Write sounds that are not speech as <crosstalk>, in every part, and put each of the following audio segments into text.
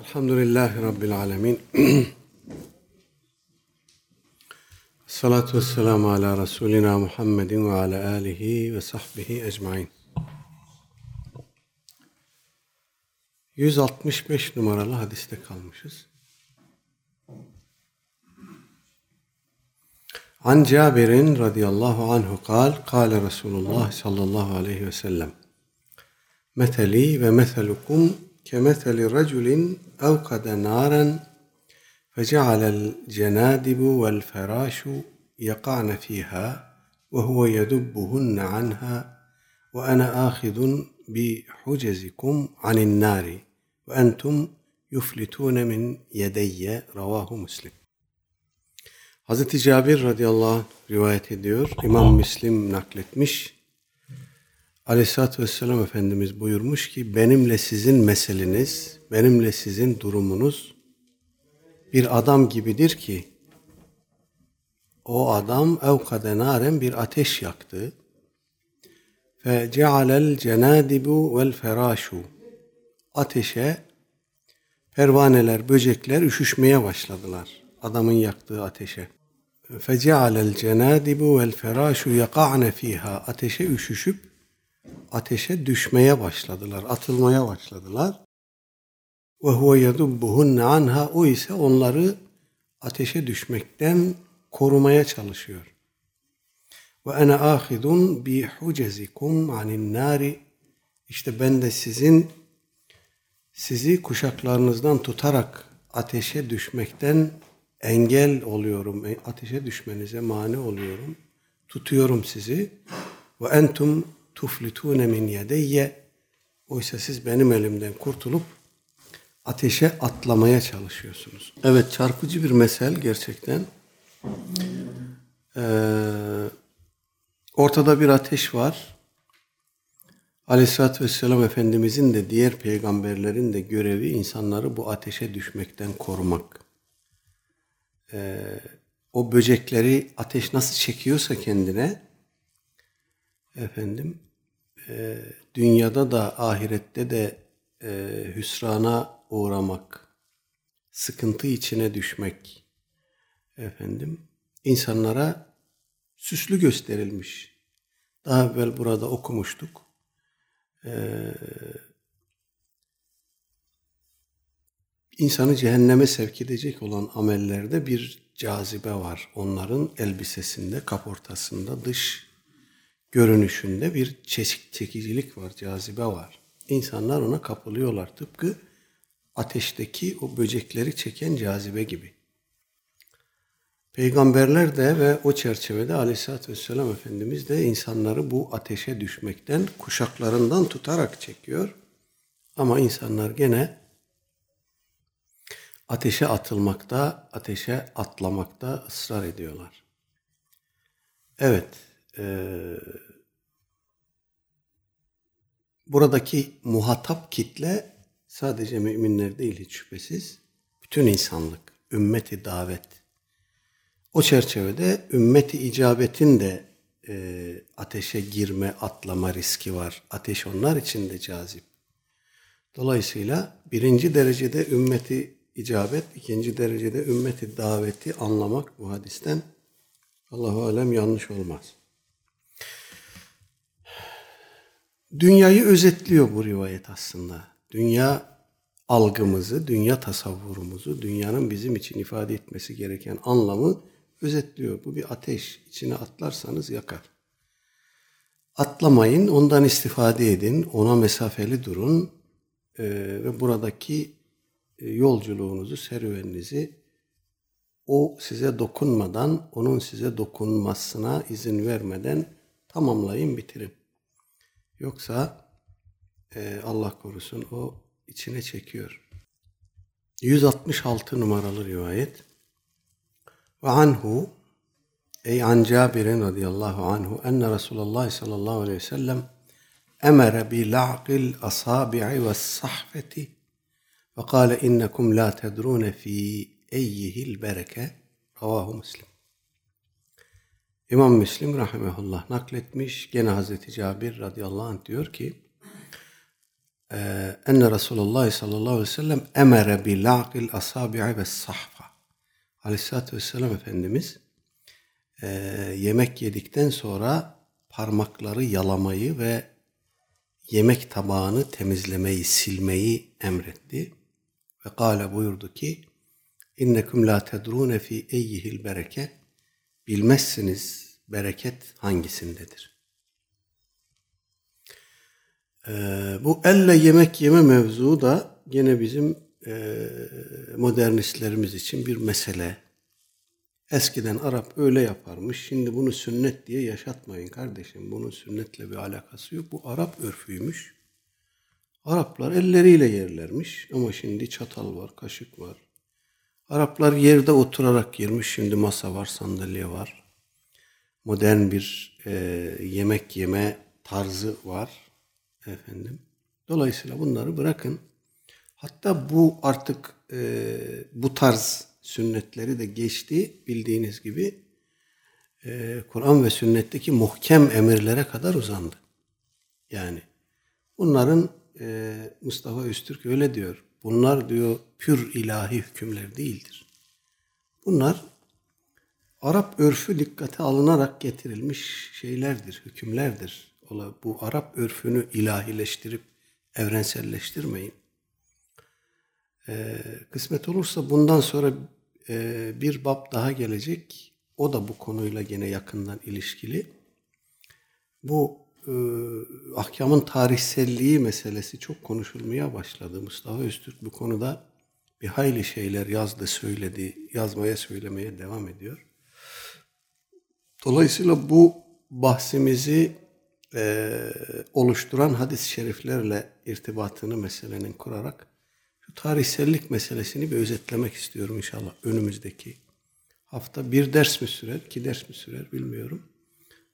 Elhamdülillahi Rabbil Alemin. <clears throat> Salatu vesselamu ala Resulina Muhammedin ve ala alihi ve sahbihi ecmain. 165 numaralı hadiste kalmışız. An Cabirin radıyallahu anhu kal, kale Resulullah sallallahu aleyhi ve sellem. Meteli ve meselukum كمثل رجل أوقد نارا فجعل الجنادب والفراش يقعن فيها وهو يدبهن عنها وأنا آخذ بحجزكم عن النار وأنتم يفلتون من يدي رواه مسلم Hazreti Cabir radıyallahu anh rivayet ediyor. İmam Müslim nakletmiş. Aleyhisselatü Vesselam Efendimiz buyurmuş ki benimle sizin meseleniz, benimle sizin durumunuz bir adam gibidir ki o adam evkade naren bir ateş yaktı. Fe cealel cenadibu vel ferashu ateşe pervaneler, böcekler üşüşmeye başladılar. Adamın yaktığı ateşe. Fe cealel cenadibu vel ferashu yaka'ne fiha ateşe üşüşüp ateşe düşmeye başladılar, atılmaya başladılar. Ve huve yedubbuhunne anha o ise onları ateşe düşmekten korumaya çalışıyor. Ve ene ahidun bi hucezikum anin nari işte ben de sizin sizi kuşaklarınızdan tutarak ateşe düşmekten engel oluyorum. Ateşe düşmenize mani oluyorum. Tutuyorum sizi. Ve entum tuflitune min yedeyye oysa siz benim elimden kurtulup ateşe atlamaya çalışıyorsunuz. Evet çarpıcı bir mesel gerçekten. Ee, ortada bir ateş var. Aleyhisselatü Vesselam Efendimizin de diğer peygamberlerin de görevi insanları bu ateşe düşmekten korumak. Ee, o böcekleri ateş nasıl çekiyorsa kendine efendim e, dünyada da ahirette de e, hüsrana uğramak, sıkıntı içine düşmek efendim insanlara süslü gösterilmiş. Daha evvel burada okumuştuk. Ee, insanı cehenneme sevk edecek olan amellerde bir cazibe var. Onların elbisesinde, kaportasında, dış görünüşünde bir çekicilik var, cazibe var. İnsanlar ona kapılıyorlar tıpkı ateşteki o böcekleri çeken cazibe gibi. Peygamberler de ve o çerçevede Aleyhisselatü Vesselam Efendimiz de insanları bu ateşe düşmekten, kuşaklarından tutarak çekiyor. Ama insanlar gene ateşe atılmakta, ateşe atlamakta ısrar ediyorlar. Evet, e, buradaki muhatap kitle sadece müminler değil hiç şüphesiz. Bütün insanlık, ümmeti davet. O çerçevede ümmeti icabetin de e, ateşe girme, atlama riski var. Ateş onlar için de cazip. Dolayısıyla birinci derecede ümmeti icabet, ikinci derecede ümmeti daveti anlamak bu hadisten Allahu alem yanlış olmaz. Dünyayı özetliyor bu rivayet aslında. Dünya algımızı, dünya tasavvurumuzu, dünyanın bizim için ifade etmesi gereken anlamı özetliyor. Bu bir ateş. İçine atlarsanız yakar. Atlamayın, ondan istifade edin, ona mesafeli durun e, ve buradaki e, yolculuğunuzu, serüveninizi o size dokunmadan, onun size dokunmasına izin vermeden tamamlayın, bitirin. Yoksa e, Allah korusun o içine çekiyor. 166 numaralı rivayet. Ve anhu ey an Cabir'in radıyallahu anhu enne Resulullah sallallahu aleyhi ve sellem emere bi la'qil asabi'i ve sahfeti ve kâle innekum la tedrûne fî eyyihil bereke ravahu muslim. İmam Müslim rahimehullah nakletmiş. Gene Hazreti Cabir radıyallahu anh diyor ki enne Resulullah sallallahu aleyhi ve sellem emere bi la'qil asabi'i ve sahfa. Aleyhisselatü vesselam Efendimiz e, yemek yedikten sonra parmakları yalamayı ve yemek tabağını temizlemeyi, silmeyi emretti. Ve kâle buyurdu ki innekum la tedrûne fi eyyihil bereke bilmezsiniz bereket hangisindedir. Ee, bu elle yemek yeme mevzu da gene bizim e, modernistlerimiz için bir mesele. Eskiden Arap öyle yaparmış. Şimdi bunu sünnet diye yaşatmayın kardeşim. Bunun sünnetle bir alakası yok. Bu Arap örfüymüş. Araplar elleriyle yerlermiş ama şimdi çatal var, kaşık var. Araplar yerde oturarak yermiş. Şimdi masa var, sandalye var. Modern bir e, yemek yeme tarzı var. Efendim. Dolayısıyla bunları bırakın. Hatta bu artık e, bu tarz sünnetleri de geçti bildiğiniz gibi e, Kur'an ve sünnetteki muhkem emirlere kadar uzandı. Yani bunların e, Mustafa Üstürk öyle diyor. Bunlar diyor pür ilahi hükümler değildir. Bunlar Arap örfü dikkate alınarak getirilmiş şeylerdir, hükümlerdir. Bu Arap örfünü ilahileştirip evrenselleştirmeyin. Ee, kısmet olursa bundan sonra e, bir bab daha gelecek. O da bu konuyla gene yakından ilişkili. Bu e, ahkamın tarihselliği meselesi çok konuşulmaya başladı. Mustafa Öztürk bu konuda bir hayli şeyler yazdı, söyledi, yazmaya, söylemeye devam ediyor. Dolayısıyla bu bahsimizi e, oluşturan hadis-i şeriflerle irtibatını meselenin kurarak şu tarihsellik meselesini bir özetlemek istiyorum inşallah önümüzdeki hafta. Bir ders mi sürer, iki ders mi sürer bilmiyorum.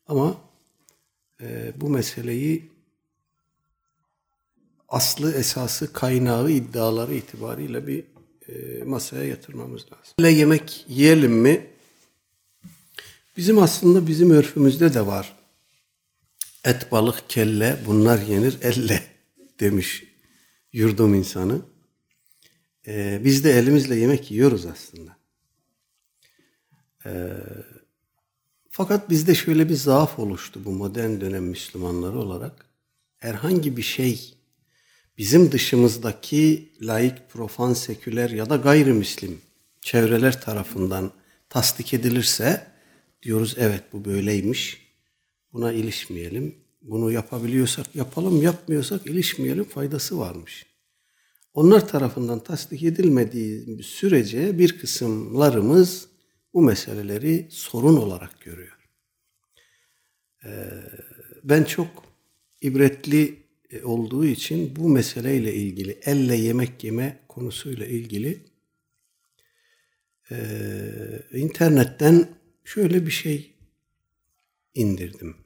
Ama e, bu meseleyi aslı, esası, kaynağı, iddiaları itibariyle bir e, masaya yatırmamız lazım. Elle yemek yiyelim mi? Bizim aslında bizim örfümüzde de var. Et, balık, kelle bunlar yenir elle <laughs> demiş yurdum insanı. Ee, biz de elimizle yemek yiyoruz aslında. Ee, fakat bizde şöyle bir zaaf oluştu bu modern dönem Müslümanları olarak. Herhangi bir şey bizim dışımızdaki laik, profan, seküler ya da gayrimüslim çevreler tarafından tasdik edilirse diyoruz evet bu böyleymiş. Buna ilişmeyelim. Bunu yapabiliyorsak yapalım, yapmıyorsak ilişmeyelim faydası varmış. Onlar tarafından tasdik edilmediği sürece bir kısımlarımız bu meseleleri sorun olarak görüyor. Ee, ben çok ibretli e, olduğu için bu meseleyle ilgili, elle yemek yeme konusuyla ilgili e, internetten şöyle bir şey indirdim.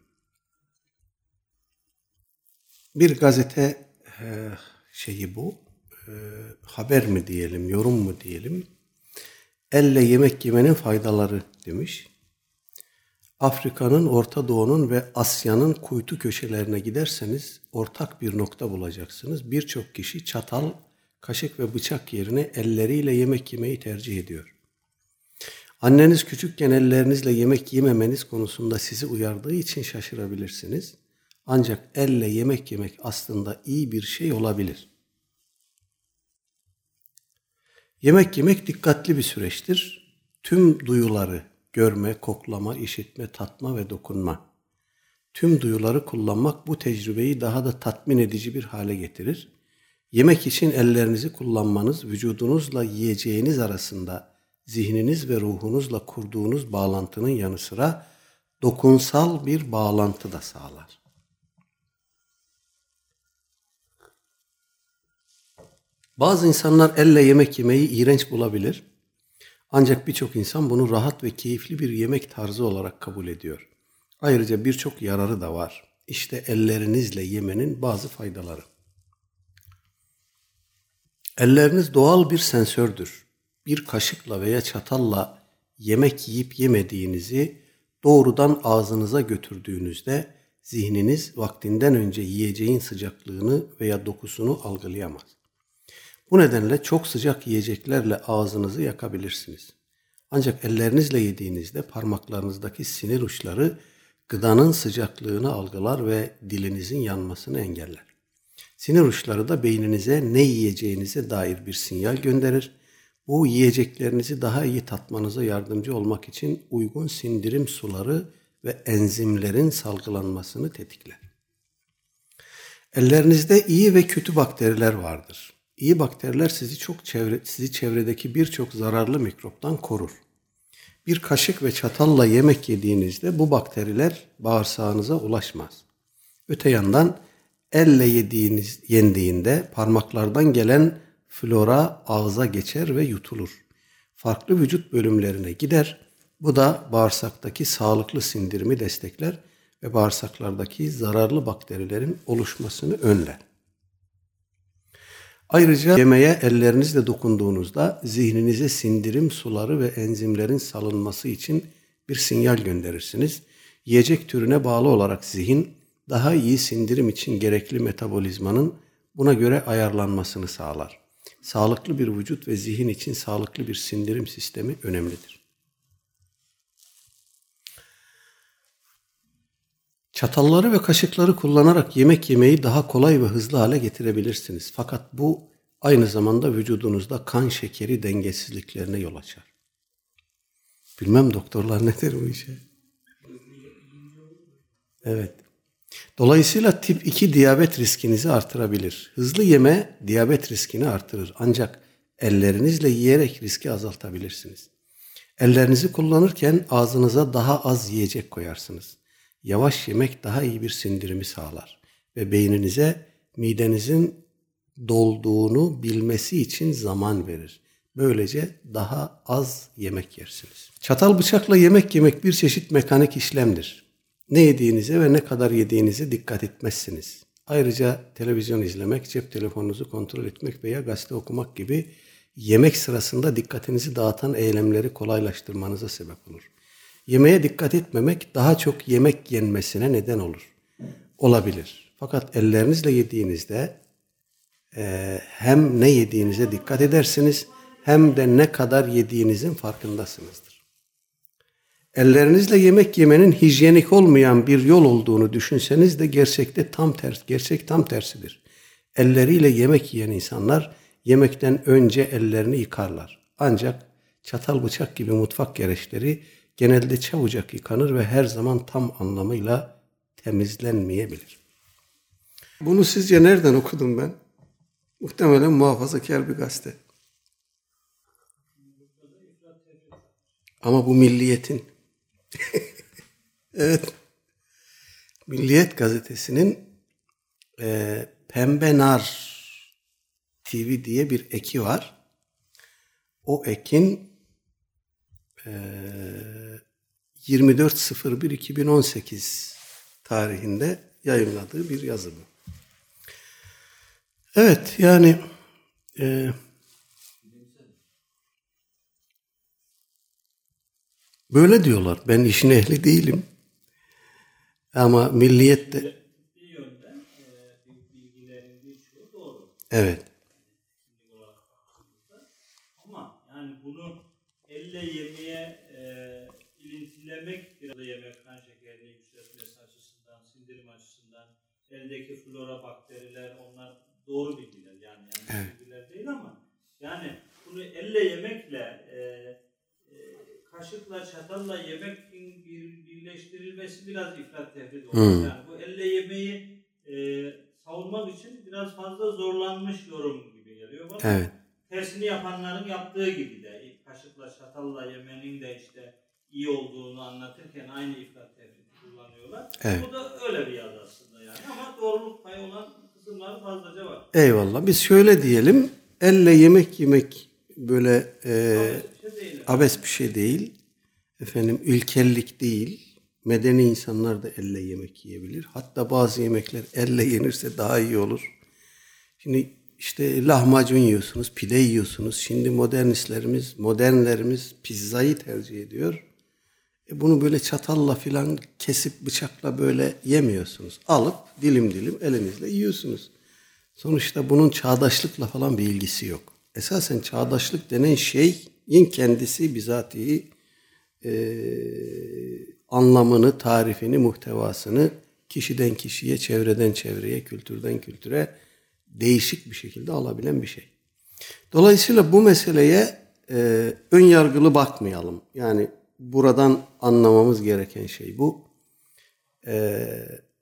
Bir gazete e, şeyi bu, haber mi diyelim, yorum mu diyelim, elle yemek yemenin faydaları demiş. Afrika'nın, Orta Doğu'nun ve Asya'nın kuytu köşelerine giderseniz ortak bir nokta bulacaksınız. Birçok kişi çatal, kaşık ve bıçak yerine elleriyle yemek yemeyi tercih ediyor. Anneniz küçükken ellerinizle yemek yememeniz konusunda sizi uyardığı için şaşırabilirsiniz. Ancak elle yemek yemek aslında iyi bir şey olabilir. Yemek yemek dikkatli bir süreçtir. Tüm duyuları, görme, koklama, işitme, tatma ve dokunma. Tüm duyuları kullanmak bu tecrübeyi daha da tatmin edici bir hale getirir. Yemek için ellerinizi kullanmanız vücudunuzla yiyeceğiniz arasında zihniniz ve ruhunuzla kurduğunuz bağlantının yanı sıra dokunsal bir bağlantı da sağlar. Bazı insanlar elle yemek yemeyi iğrenç bulabilir. Ancak birçok insan bunu rahat ve keyifli bir yemek tarzı olarak kabul ediyor. Ayrıca birçok yararı da var. İşte ellerinizle yemenin bazı faydaları. Elleriniz doğal bir sensördür. Bir kaşıkla veya çatalla yemek yiyip yemediğinizi doğrudan ağzınıza götürdüğünüzde zihniniz vaktinden önce yiyeceğin sıcaklığını veya dokusunu algılayamaz. Bu nedenle çok sıcak yiyeceklerle ağzınızı yakabilirsiniz. Ancak ellerinizle yediğinizde parmaklarınızdaki sinir uçları gıdanın sıcaklığını algılar ve dilinizin yanmasını engeller. Sinir uçları da beyninize ne yiyeceğinize dair bir sinyal gönderir. Bu yiyeceklerinizi daha iyi tatmanıza yardımcı olmak için uygun sindirim suları ve enzimlerin salgılanmasını tetikler. Ellerinizde iyi ve kötü bakteriler vardır. İyi bakteriler sizi çok çevre, sizi çevredeki birçok zararlı mikroptan korur. Bir kaşık ve çatalla yemek yediğinizde bu bakteriler bağırsağınıza ulaşmaz. Öte yandan elle yediğiniz yendiğinde parmaklardan gelen flora ağza geçer ve yutulur. Farklı vücut bölümlerine gider. Bu da bağırsaktaki sağlıklı sindirimi destekler ve bağırsaklardaki zararlı bakterilerin oluşmasını önler. Ayrıca yemeğe ellerinizle dokunduğunuzda zihninize sindirim suları ve enzimlerin salınması için bir sinyal gönderirsiniz. Yiyecek türüne bağlı olarak zihin daha iyi sindirim için gerekli metabolizmanın buna göre ayarlanmasını sağlar. Sağlıklı bir vücut ve zihin için sağlıklı bir sindirim sistemi önemlidir. Çatalları ve kaşıkları kullanarak yemek yemeyi daha kolay ve hızlı hale getirebilirsiniz. Fakat bu aynı zamanda vücudunuzda kan şekeri dengesizliklerine yol açar. Bilmem doktorlar ne der bu işe. Evet. Dolayısıyla tip 2 diyabet riskinizi artırabilir. Hızlı yeme diyabet riskini artırır. Ancak ellerinizle yiyerek riski azaltabilirsiniz. Ellerinizi kullanırken ağzınıza daha az yiyecek koyarsınız. Yavaş yemek daha iyi bir sindirimi sağlar ve beyninize midenizin dolduğunu bilmesi için zaman verir. Böylece daha az yemek yersiniz. Çatal bıçakla yemek yemek bir çeşit mekanik işlemdir. Ne yediğinize ve ne kadar yediğinize dikkat etmezsiniz. Ayrıca televizyon izlemek, cep telefonunuzu kontrol etmek veya gazete okumak gibi yemek sırasında dikkatinizi dağıtan eylemleri kolaylaştırmanıza sebep olur. Yemeğe dikkat etmemek daha çok yemek yenmesine neden olur. Olabilir. Fakat ellerinizle yediğinizde e, hem ne yediğinize dikkat edersiniz hem de ne kadar yediğinizin farkındasınızdır. Ellerinizle yemek yemenin hijyenik olmayan bir yol olduğunu düşünseniz de gerçekte tam tersi, gerçek tam tersidir. Elleriyle yemek yiyen insanlar yemekten önce ellerini yıkarlar. Ancak çatal bıçak gibi mutfak gereçleri genelde çabucak yıkanır ve her zaman tam anlamıyla temizlenmeyebilir. Bunu sizce nereden okudum ben? Muhtemelen muhafazakar bir gazete. Ama bu milliyetin. <laughs> evet. Milliyet gazetesinin e, Pembe Nar TV diye bir eki var. O ekin e, 24.01.2018 tarihinde yayınladığı bir yazı bu. Evet yani e, böyle diyorlar. Ben işin ehli değilim. Ama milliyette Evet. Ama yani bunu elle yemeye e, ilintilemek biraz da yemek kan şekerini yükseltmesi açısından, sindirim açısından, eldeki flora bakteriler onlar doğru bilgiler yani yanlış Evet. bilgiler değil ama yani bunu elle yemekle e, e, kaşıkla çatalla yemekin bir, birleştirilmesi biraz ifrat tefrit olur. Hmm. Yani bu elle yemeği e, savunmak için biraz fazla zorlanmış yorum gibi geliyor bana. Evet. Tersini yapanların yaptığı gibi de kaşıkla çatalla yemenin de işte iyi olduğunu anlatırken aynı ifrat tefriti kullanıyorlar. Evet. Bu da öyle bir yaz aslında yani ama doğruluk payı olan kısımları fazlaca var. Eyvallah. Biz şöyle diyelim. Elle yemek yemek böyle e, Bir şey abes bir şey değil. Efendim ülkellik değil. Medeni insanlar da elle yemek yiyebilir. Hatta bazı yemekler elle yenirse daha iyi olur. Şimdi işte lahmacun yiyorsunuz, pide yiyorsunuz. Şimdi modernistlerimiz, modernlerimiz pizzayı tercih ediyor. E bunu böyle çatalla filan kesip bıçakla böyle yemiyorsunuz. Alıp dilim dilim elinizle yiyorsunuz. Sonuçta bunun çağdaşlıkla falan bir ilgisi yok. Esasen çağdaşlık denen şeyin kendisi bizatihi e, anlamını, tarifini, muhtevasını kişiden kişiye, çevreden çevreye, kültürden kültüre değişik bir şekilde alabilen bir şey. Dolayısıyla bu meseleye e, ön yargılı bakmayalım. Yani buradan anlamamız gereken şey bu. E,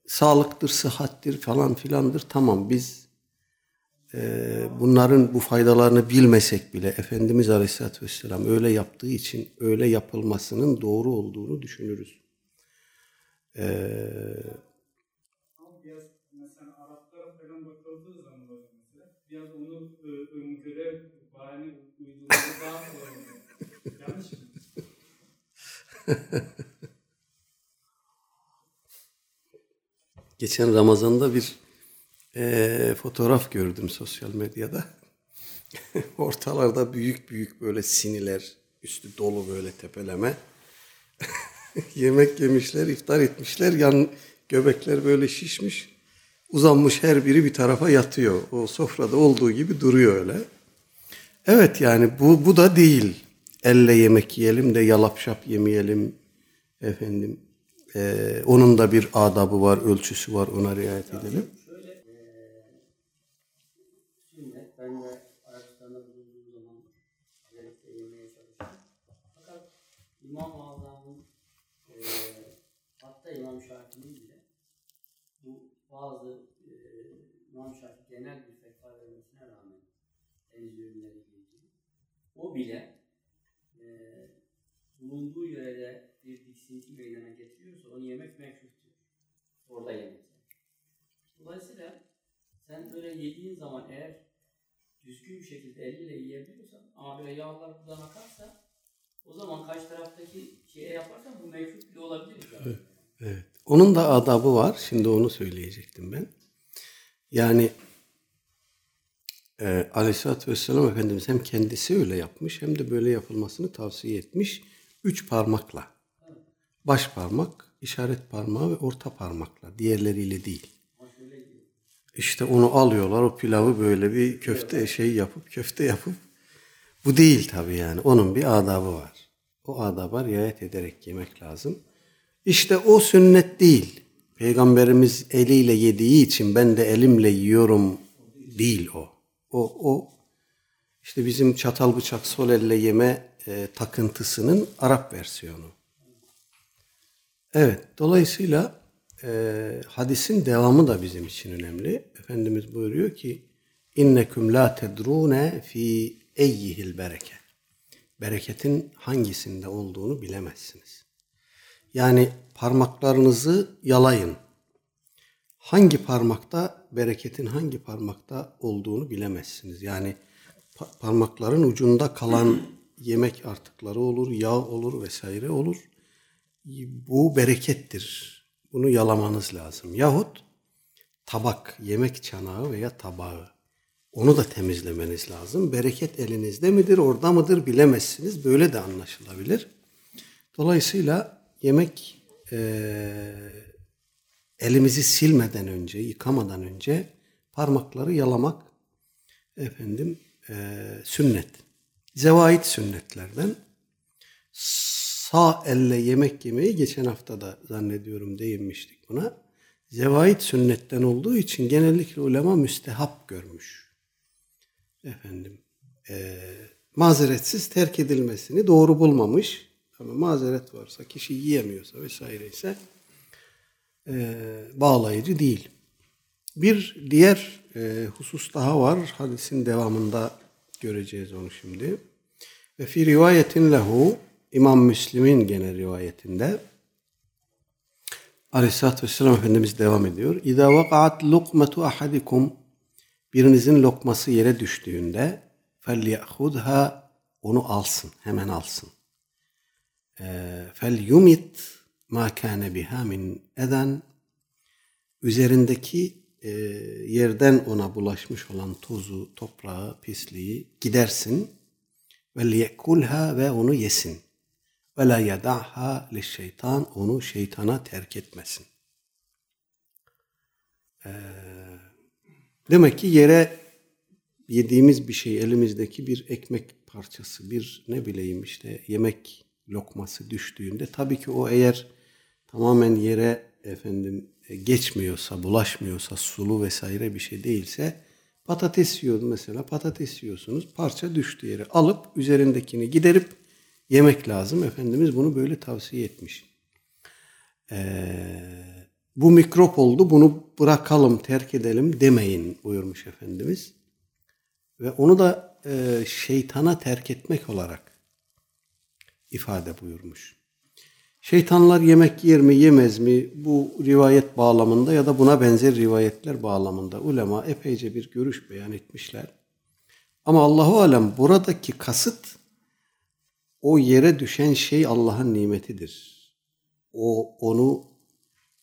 sağlıktır, sıhhattir falan filandır. Tamam biz e, bunların bu faydalarını bilmesek bile Efendimiz Aleyhisselatü Vesselam öyle yaptığı için öyle yapılmasının doğru olduğunu düşünürüz. Eee biraz onu e, öngöre bahane uydurması daha kolay. Yanlış mı? <laughs> Geçen Ramazan'da bir e, fotoğraf gördüm sosyal medyada. <laughs> Ortalarda büyük büyük böyle siniler, üstü dolu böyle tepeleme. <laughs> Yemek yemişler, iftar etmişler. Yan göbekler böyle şişmiş. Uzanmış her biri bir tarafa yatıyor. O sofrada olduğu gibi duruyor öyle. Evet yani bu, bu da değil. Elle yemek yiyelim de yalap şap yemeyelim. Efendim ee, onun da bir adabı var, ölçüsü var. Ona riayet edelim. E, İmam-ı Azam'ın e, hatta İmam Şafii'nin bile bu bazı e, İmam genel bir fetva vermesine rağmen deniz ürünleri ilgili o bile e, bulunduğu yörede bir tiksinti meydana getiriyorsa onu yemek mekruhtur. Orada yemek. Dolayısıyla sen böyle yediğin zaman eğer düzgün bir şekilde eliyle yiyebiliyorsan ama böyle yağlar buradan akarsa o zaman karşı taraftaki şeye yaparsan bu mekruh bile olabilir. zaten. Evet. Onun da adabı var. Şimdi onu söyleyecektim ben. Yani e, Aleyhisselatü Vesselam Efendimiz hem kendisi öyle yapmış hem de böyle yapılmasını tavsiye etmiş. Üç parmakla. Baş parmak, işaret parmağı ve orta parmakla. Diğerleriyle değil. İşte onu alıyorlar o pilavı böyle bir köfte şey yapıp köfte yapıp bu değil tabii yani. Onun bir adabı var. O adaba riayet ederek yemek lazım. İşte o sünnet değil. Peygamberimiz eliyle yediği için ben de elimle yiyorum değil o. O, o işte bizim çatal bıçak sol elle yeme e, takıntısının Arap versiyonu. Evet, dolayısıyla e, hadisin devamı da bizim için önemli. Efendimiz buyuruyor ki inneküm la tedrune fi eyyihil bereke. Bereketin hangisinde olduğunu bilemezsiniz. Yani parmaklarınızı yalayın. Hangi parmakta bereketin hangi parmakta olduğunu bilemezsiniz. Yani pa- parmakların ucunda kalan yemek artıkları olur, yağ olur vesaire olur. Bu berekettir. Bunu yalamanız lazım. Yahut tabak, yemek çanağı veya tabağı. Onu da temizlemeniz lazım. Bereket elinizde midir, orada mıdır bilemezsiniz. Böyle de anlaşılabilir. Dolayısıyla yemek eee, elimizi silmeden önce, yıkamadan önce parmakları yalamak efendim eee, sünnet. Zevait sünnetlerden. Sağ elle yemek yemeyi geçen hafta da zannediyorum değinmiştik buna. Zevait sünnetten olduğu için genellikle ulema müstehap görmüş. Efendim eee, mazeretsiz terk edilmesini doğru bulmamış. Ama mazeret varsa, kişi yiyemiyorsa vesaire ise eee, bağlayıcı değil. Bir diğer eee, husus daha var. Hadisin devamında göreceğiz onu şimdi. Ve fi rivayetin lehu İmam Müslim'in gene rivayetinde Aleyhisselatü Vesselam Efendimiz devam ediyor. İza vakaat lukmetu ahadikum birinizin lokması yere düştüğünde felyahudha onu alsın. Hemen alsın. Ee, Fel yumit ma kâne biha min eden üzerindeki e, yerden ona bulaşmış olan tozu, toprağı, pisliği gidersin ve liyekulha ve onu yesin. ve la yeda'ha şeytan onu şeytana terk etmesin. Ee, demek ki yere yediğimiz bir şey elimizdeki bir ekmek parçası, bir ne bileyim işte yemek lokması düştüğünde tabii ki o eğer tamamen yere efendim e, geçmiyorsa, bulaşmıyorsa, sulu vesaire bir şey değilse patates yiyordu mesela patates yiyorsunuz parça düştü yere alıp üzerindekini giderip yemek lazım. Efendimiz bunu böyle tavsiye etmiş. Ee, bu mikrop oldu bunu bırakalım terk edelim demeyin buyurmuş Efendimiz. Ve onu da e, şeytana terk etmek olarak ifade buyurmuş. Şeytanlar yemek yer mi yemez mi bu rivayet bağlamında ya da buna benzer rivayetler bağlamında ulema epeyce bir görüş beyan etmişler. Ama Allahu alem buradaki kasıt o yere düşen şey Allah'ın nimetidir. O onu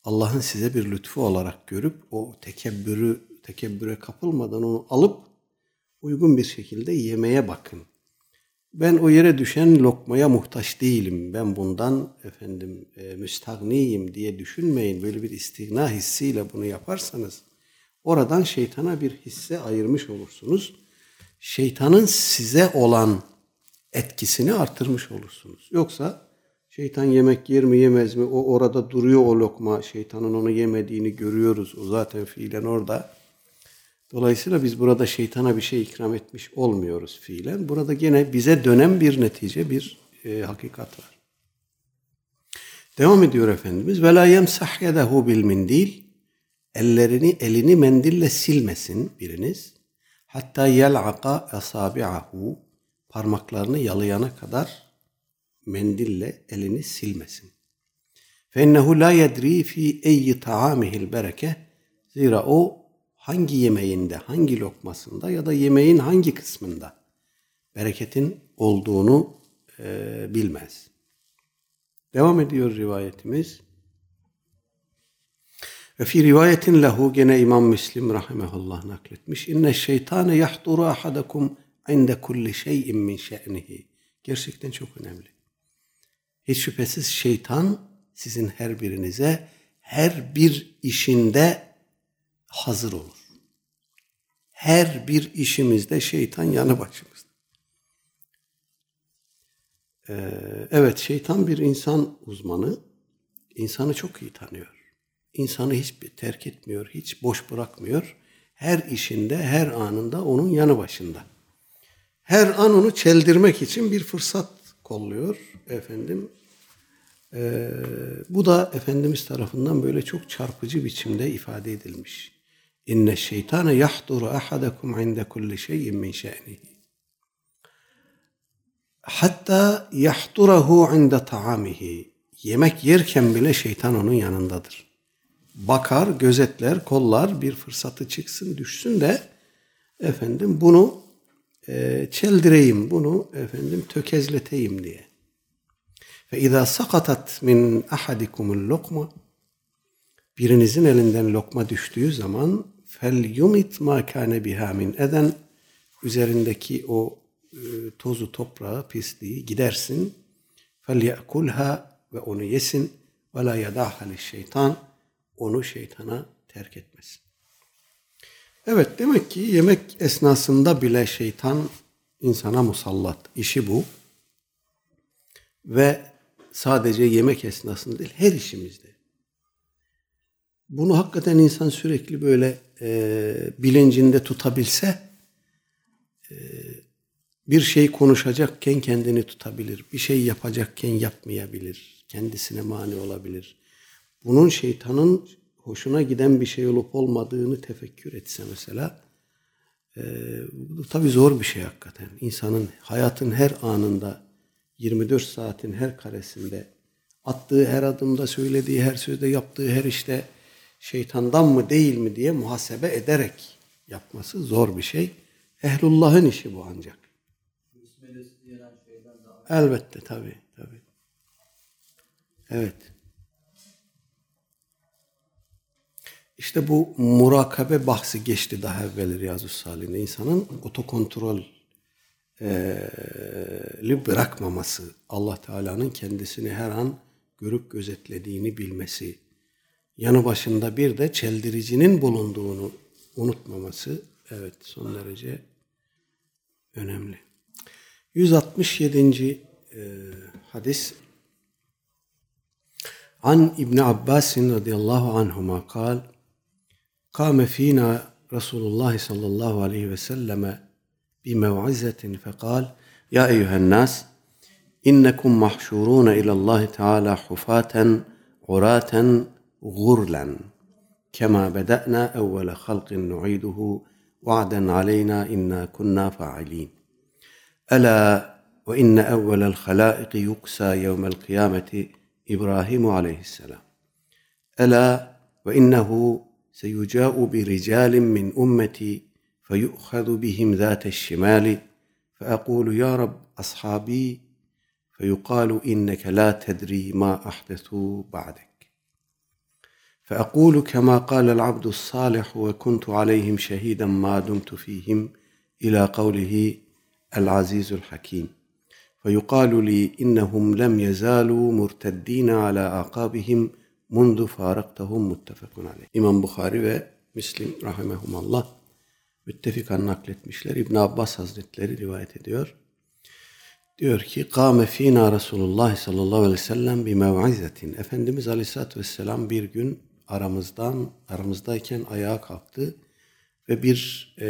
Allah'ın size bir lütfu olarak görüp o tekebbürü tekebbüre kapılmadan onu alıp uygun bir şekilde yemeye bakın. Ben o yere düşen lokmaya muhtaç değilim. Ben bundan efendim e, müstahniyim diye düşünmeyin. Böyle bir istigna hissiyle bunu yaparsanız oradan şeytana bir hisse ayırmış olursunuz. Şeytanın size olan etkisini artırmış olursunuz. Yoksa şeytan yemek yer mi yemez mi o orada duruyor o lokma şeytanın onu yemediğini görüyoruz. O zaten fiilen orada. Dolayısıyla biz burada şeytana bir şey ikram etmiş olmuyoruz fiilen. Burada gene bize dönen bir netice, bir e, hakikat var. Devam ediyor Efendimiz. Ve la yemsah yedehu bil. Ellerini, elini mendille silmesin biriniz. Hatta yel'aka asabi'ahu. Parmaklarını yalayana kadar mendille elini silmesin. Fe innehu la yedri fi eyyi taamihil bereke. Zira o hangi yemeğinde, hangi lokmasında ya da yemeğin hangi kısmında bereketin olduğunu e, bilmez. Devam ediyor rivayetimiz. Ve fi rivayetin lehu gene İmam Müslim rahimehullah nakletmiş. İnne şeytane yahduru ahadakum inde kulli şeyin min şe'nihi. Gerçekten çok önemli. Hiç şüphesiz şeytan sizin her birinize her bir işinde hazır olur. Her bir işimizde şeytan yanı başımızda. Ee, evet şeytan bir insan uzmanı. İnsanı çok iyi tanıyor. İnsanı hiç terk etmiyor, hiç boş bırakmıyor. Her işinde, her anında onun yanı başında. Her an onu çeldirmek için bir fırsat kolluyor efendim. Ee, bu da Efendimiz tarafından böyle çok çarpıcı biçimde ifade edilmiş. İnne şeytane yahduru ahadakum inde kulli şeyin min şe'nihi. Hatta yahdurahu inde taamihi. Yemek yerken bile şeytan onun yanındadır. Bakar, gözetler, kollar bir fırsatı çıksın, düşsün de efendim bunu e, çeldireyim, bunu efendim tökezleteyim diye. Ve izâ sakatat min ahadikumul lokma birinizin elinden lokma düştüğü zaman fel yumit ma kâne biha min eden üzerindeki o e, tozu toprağı pisliği gidersin fel yekulha ve onu yesin ve la yadâha şeytan onu şeytana terk etmesin. Evet demek ki yemek esnasında bile şeytan insana musallat. İşi bu. Ve sadece yemek esnasında değil her işimizde. Bunu hakikaten insan sürekli böyle e, bilincinde tutabilse e, bir şey konuşacakken kendini tutabilir. Bir şey yapacakken yapmayabilir. Kendisine mani olabilir. Bunun şeytanın hoşuna giden bir şey olup olmadığını tefekkür etse mesela e, tabii zor bir şey hakikaten. İnsanın hayatın her anında 24 saatin her karesinde attığı her adımda, söylediği her sözde, yaptığı her işte şeytandan mı değil mi diye muhasebe ederek yapması zor bir şey. Ehlullah'ın işi bu ancak. Elbette tabi tabi. Evet. İşte bu murakabe bahsi geçti daha evvel Riyazu Salih'in. insanın otokontrol li bırakmaması, Allah Teala'nın kendisini her an görüp gözetlediğini bilmesi, yanı başında bir de çeldiricinin bulunduğunu unutmaması evet son derece önemli. 167. E, hadis An İbn Abbas radıyallahu anhuma kal Kâme fînâ Resulullah sallallahu aleyhi ve selleme bimev'izetin fekal Ya eyyühen nas innekum mahşurûne ilallah teâlâ hufaten uraten غرلا كما بدأنا أول خلق نعيده وعدا علينا إنا كنا فاعلين. ألا وإن أول الخلائق يكسى يوم القيامة إبراهيم عليه السلام. ألا وإنه سيجاء برجال من أمتي فيؤخذ بهم ذات الشمال فأقول يا رب أصحابي فيقال إنك لا تدري ما أحدثوا بعدك. فأقول كما قال العبد الصالح وكنت عليهم شهيدا ما دمت فيهم إلى قوله العزيز الحكيم فيقال لي إنهم لم يزالوا مرتدين على أعقابهم منذ فارقتهم متفق عليه İmam Bukhari ve Müslim rahimehumallah müttefikan nakletmişler. İbn Abbas Hazretleri rivayet ediyor. Diyor ki Kâme fînâ Resulullah sallallahu aleyhi ve sellem bi mev'izetin. Efendimiz aleyhissalatü vesselam bir gün aramızdan aramızdayken ayağa kalktı ve bir e,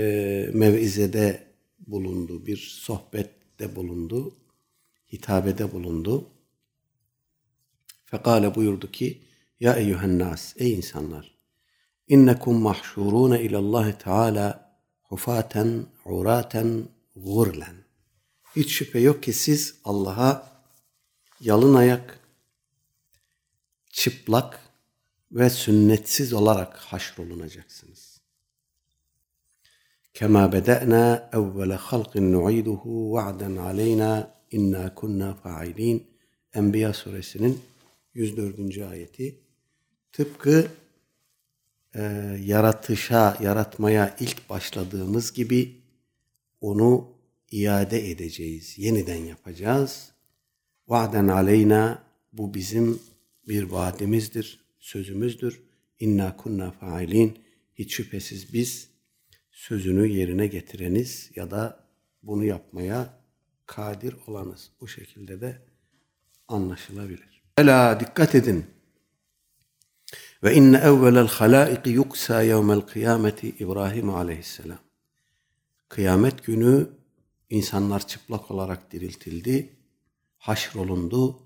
mev'izede bulundu, bir sohbette bulundu, hitabede bulundu. Fekale buyurdu ki Ya eyyühen nas, ey insanlar innekum mahşurune ilallahi teala hufaten, uraten, gurlen. Hiç şüphe yok ki siz Allah'a yalın ayak, çıplak ve sünnetsiz olarak haşrolunacaksınız. Kema beda'na evvele halqin nu'iduhu va'den aleyna inna kunna fa'ilin. Enbiya suresinin 104. ayeti. Tıpkı e, yaratışa, yaratmaya ilk başladığımız gibi onu iade edeceğiz, yeniden yapacağız. Vaden aleyna bu bizim bir vaadimizdir, sözümüzdür. İnna kunna failin. Hiç şüphesiz biz sözünü yerine getireniz ya da bunu yapmaya kadir olanız. Bu şekilde de anlaşılabilir. Ela dikkat edin. Ve inne evvelel halaiki yuksa yevmel kıyameti İbrahim aleyhisselam. Kıyamet günü insanlar çıplak olarak diriltildi, haşrolundu.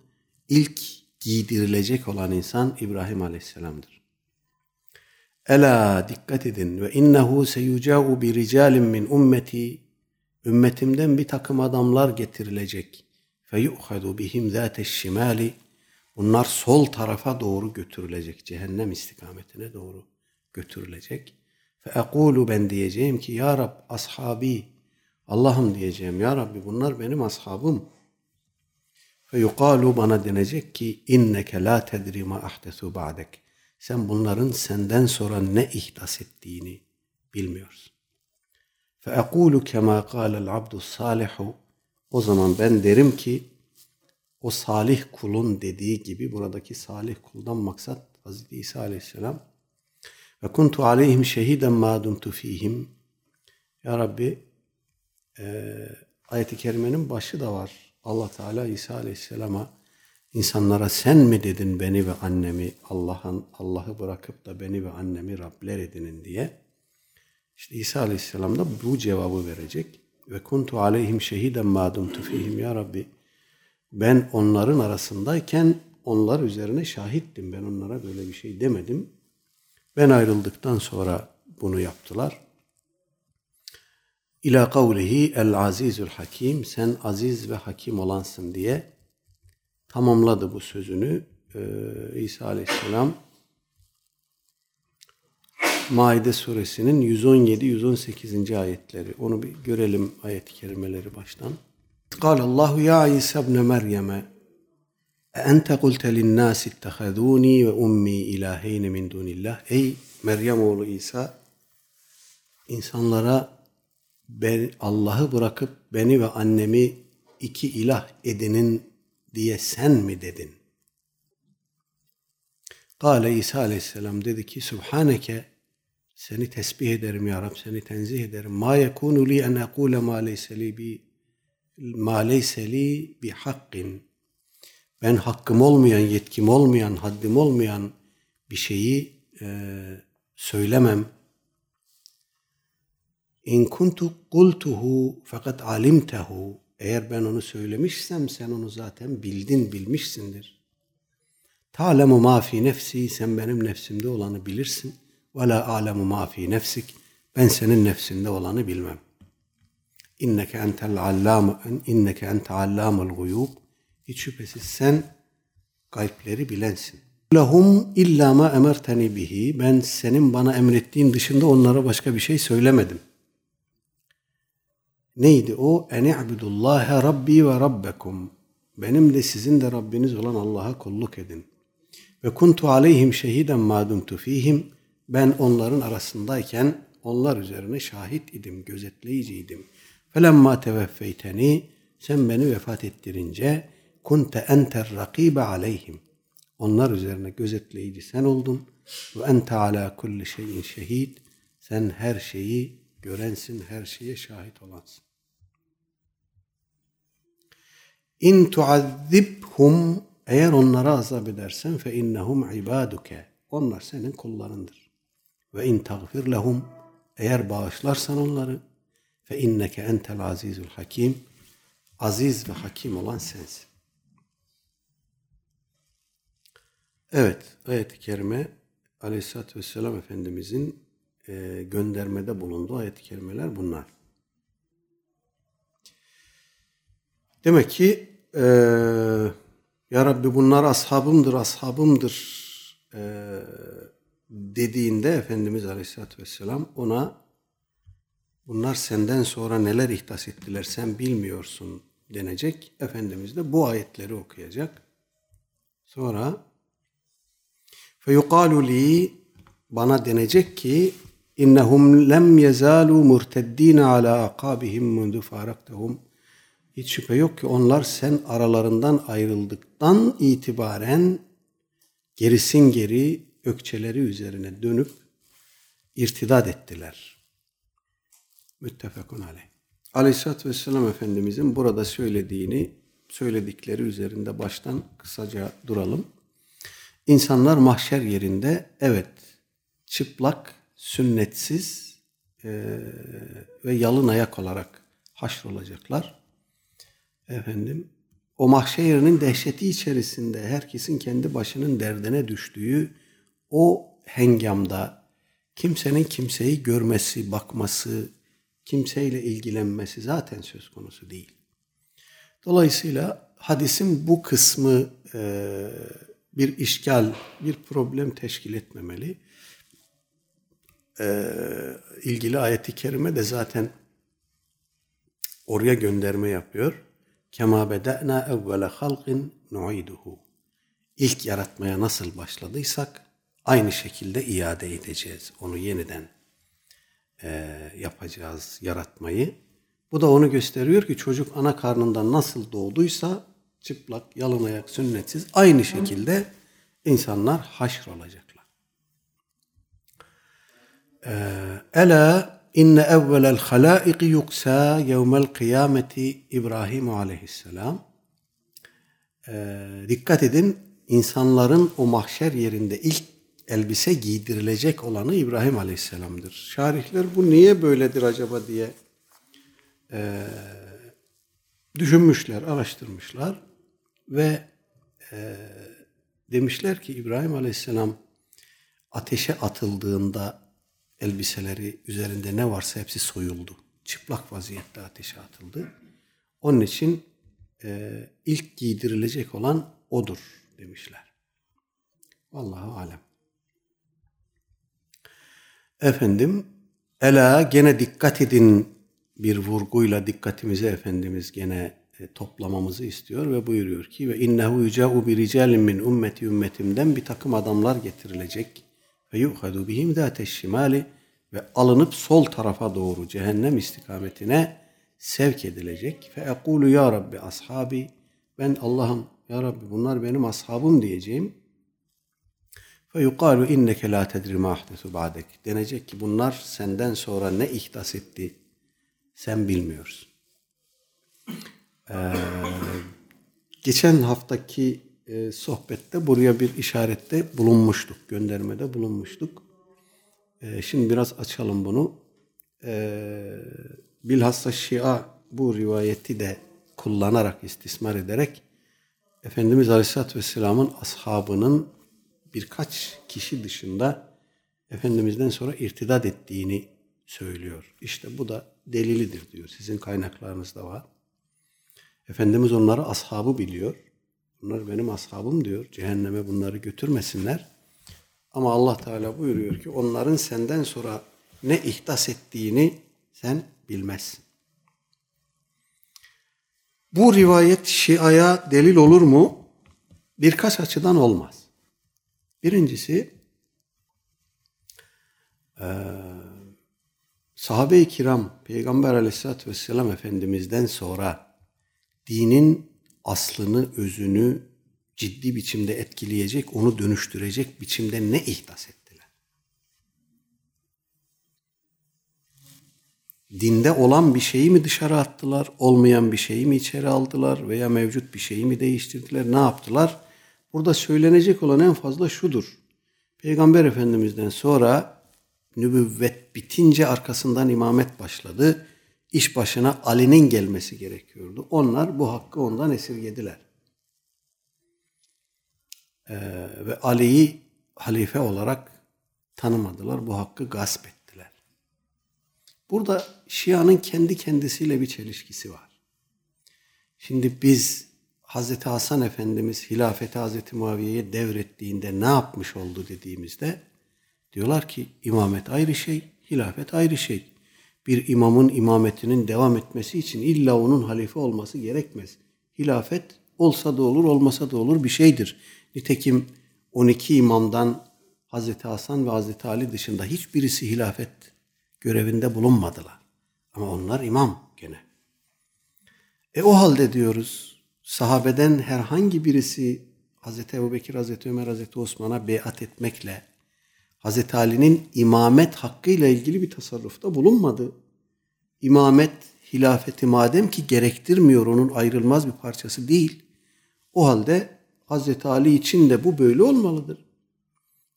İlk giydirilecek olan insan İbrahim aleyhisselamdır. Ela dikkat edin ve innehu seyuca'u bi ricalin min ümmeti ümmetimden bir takım adamlar getirilecek. Feyu'hadu bihim zâteş şimali Bunlar sol tarafa doğru götürülecek. Cehennem istikametine doğru götürülecek. Fe ekulu ben diyeceğim ki ya Rab ashabi Allah'ım diyeceğim ya Rabbi bunlar benim ashabım. Fe yukalu bana denecek ki inneke la tedri ma ahdesu ba'dek. Sen bunların senden sonra ne ihdas ettiğini bilmiyorsun. Fe ekulu kema kâlel abdus salihu. O zaman ben derim ki o salih kulun dediği gibi buradaki salih kuldan maksat Hz. İsa aleyhisselam ve kuntu aleyhim şehiden ma dumtu fihim Ya Rabbi e, ayet-i kerimenin başı da var. Allah Teala İsa aleyhisselama insanlara sen mi dedin beni ve annemi Allah'ın Allah'ı bırakıp da beni ve annemi Rabler edinin diye. İşte İsa aleyhisselam da bu cevabı verecek. Ve kuntu aleyhim şehiden ma dumtu fihim ya Rabbi ben onların arasındayken onlar üzerine şahittim. Ben onlara böyle bir şey demedim. Ben ayrıldıktan sonra bunu yaptılar. İlâ kavlihi el azizül hakim sen aziz ve hakim olansın diye tamamladı bu sözünü ee, İsa aleyhisselam Maide suresinin 117-118. ayetleri. Onu bir görelim ayet-i kerimeleri baştan. قال الله يا عيسى ابن مريم أأنت قلت للناس اتخذوني وأمي إلهين من دون الله Ey Meryem oğlu İsa insanlara ben Allah'ı bırakıp beni ve annemi iki ilah edinin diye sen mi dedin? Kale İsa aleyhisselam dedi ki Subhaneke seni tesbih ederim ya Rab, seni tenzih ederim. Ma yekunu li en ekule ma leyse li bi ma leyse li bi hakkin. Ben hakkım olmayan, yetkim olmayan, haddim olmayan bir şeyi e, söylemem. İn kuntu kultuhu fakat alimtehu. Eğer ben onu söylemişsem sen onu zaten bildin, bilmişsindir. Ta'lemu ma fi nefsi, sen benim nefsimde olanı bilirsin. Ve la a'lemu ma fi nefsik, ben senin nefsinde olanı bilmem. İnneke entel allam, inneke ente allamul guyub. Hiç şüphesiz sen gaybleri bilensin. Lahum illa ma emerteni bihi. Ben senin bana emrettiğin dışında onlara başka bir şey söylemedim. Neydi o? En i'budullaha rabbi ve rabbekum. Benim de sizin de Rabbiniz olan Allah'a kulluk edin. Ve kuntu aleyhim şehiden ma dumtu fihim. Ben onların arasındayken onlar üzerine şahit idim, gözetleyiciydim. Felemma teveffeyteni sen beni vefat ettirince kunte enter rakibe aleyhim. Onlar üzerine gözetleyici sen oldun. Ve ente ala kulli şeyin şehid. Sen her şeyi görensin, her şeye şahit olansın. İn tuazzibhum eğer onlara azap edersen fe innehum ibaduke. Onlar senin kullarındır. Ve in tagfir lehum eğer bağışlarsan onları fe inneke entel azizul hakim. Aziz ve hakim olan sensin. Evet, ayet-i kerime Aleyhisselatü Vesselam Efendimizin göndermede bulunduğu ayet-i kerimeler bunlar. Demek ki e, Ya Rabbi bunlar ashabımdır, ashabımdır e, dediğinde Efendimiz Aleyhisselatü Vesselam ona bunlar senden sonra neler ihdas ettiler sen bilmiyorsun denecek. Efendimiz de bu ayetleri okuyacak. Sonra feyukalu li bana denecek ki innehum lem yezalu murteddin ala akabihim mundu faraktahum hiç şüphe yok ki onlar sen aralarından ayrıldıktan itibaren gerisin geri ökçeleri üzerine dönüp irtidat ettiler. Müttefekun aleyh. Aleyhisselatü Vesselam Efendimizin burada söylediğini, söyledikleri üzerinde baştan kısaca duralım. İnsanlar mahşer yerinde evet çıplak, sünnetsiz e, ve yalın ayak olarak haşrolacaklar. Efendim o mahşer yerinin dehşeti içerisinde herkesin kendi başının derdine düştüğü o hengamda kimsenin kimseyi görmesi, bakması, kimseyle ilgilenmesi zaten söz konusu değil. Dolayısıyla hadisin bu kısmı e, bir işgal, bir problem teşkil etmemeli. E, ilgili ayeti kerime de zaten oraya gönderme yapıyor. Kema beda'na evvele halqin nu'iduhu. İlk yaratmaya nasıl başladıysak aynı şekilde iade edeceğiz. Onu yeniden e, yapacağız yaratmayı. Bu da onu gösteriyor ki çocuk ana karnından nasıl doğduysa çıplak, yalın ayak, sünnetsiz aynı şekilde insanlar haşr olacaklar. Ela inne evvelel halaiki yuksa yevmel kıyameti İbrahim aleyhisselam. Ee, dikkat edin insanların o mahşer yerinde ilk elbise giydirilecek olanı İbrahim Aleyhisselam'dır. Şarihler bu niye böyledir acaba diye e, düşünmüşler, araştırmışlar ve e, demişler ki İbrahim Aleyhisselam ateşe atıldığında elbiseleri üzerinde ne varsa hepsi soyuldu. Çıplak vaziyette ateşe atıldı. Onun için e, ilk giydirilecek olan odur demişler. Vallahu alem. Efendim, ela gene dikkat edin bir vurguyla dikkatimizi Efendimiz gene e, toplamamızı istiyor ve buyuruyor ki ve innehu yuca'u bi ricalin min ümmeti ümmetimden bir takım adamlar getirilecek yuhadu bihim zâteş şimali ve alınıp sol tarafa doğru cehennem istikametine sevk edilecek. Ekulu ya Rabbi ashabi ben Allah'ım ya Rabbi bunlar benim ashabım diyeceğim. Yukalu inneke la tedri ma ahdesu ba'dek. Denecek ki bunlar senden sonra ne ihdas etti sen bilmiyorsun. Ee, geçen haftaki e, sohbette buraya bir işarette bulunmuştuk. Göndermede bulunmuştuk. E, şimdi biraz açalım bunu. E, bilhassa Şia bu rivayeti de kullanarak, istismar ederek Efendimiz Aleyhisselatü Vesselam'ın ashabının birkaç kişi dışında Efendimiz'den sonra irtidat ettiğini söylüyor. İşte bu da delilidir diyor. Sizin kaynaklarınızda var. Efendimiz onları ashabı biliyor. Bunlar benim ashabım diyor. Cehenneme bunları götürmesinler. Ama Allah Teala buyuruyor ki onların senden sonra ne ihdas ettiğini sen bilmezsin. Bu rivayet Şia'ya delil olur mu? Birkaç açıdan olmaz. Birincisi sahabe-i kiram Peygamber aleyhissalatü vesselam Efendimiz'den sonra dinin aslını, özünü ciddi biçimde etkileyecek, onu dönüştürecek biçimde ne ihdas ettiler? Dinde olan bir şeyi mi dışarı attılar, olmayan bir şeyi mi içeri aldılar veya mevcut bir şeyi mi değiştirdiler, ne yaptılar? Burada söylenecek olan en fazla şudur. Peygamber Efendimiz'den sonra nübüvvet bitince arkasından imamet başladı. İş başına Ali'nin gelmesi gerekiyordu. Onlar bu hakkı ondan esirgediler. Ee, ve Ali'yi halife olarak tanımadılar. Bu hakkı gasp ettiler. Burada Şia'nın kendi kendisiyle bir çelişkisi var. Şimdi biz Hazreti Hasan Efendimiz hilafeti Hazreti Muaviye'ye devrettiğinde ne yapmış oldu dediğimizde diyorlar ki imamet ayrı şey, hilafet ayrı şey. Bir imamın imametinin devam etmesi için illa onun halife olması gerekmez. Hilafet olsa da olur, olmasa da olur bir şeydir. Nitekim 12 imamdan Hazreti Hasan ve Hazreti Ali dışında hiçbirisi hilafet görevinde bulunmadılar. Ama onlar imam gene. E o halde diyoruz sahabeden herhangi birisi Hazreti Ebubekir, Hazreti Ömer, Hazreti Osman'a beyat etmekle Hazreti Ali'nin imamet hakkıyla ilgili bir tasarrufta bulunmadı. İmamet, hilafeti madem ki gerektirmiyor onun ayrılmaz bir parçası değil. O halde Hazreti Ali için de bu böyle olmalıdır.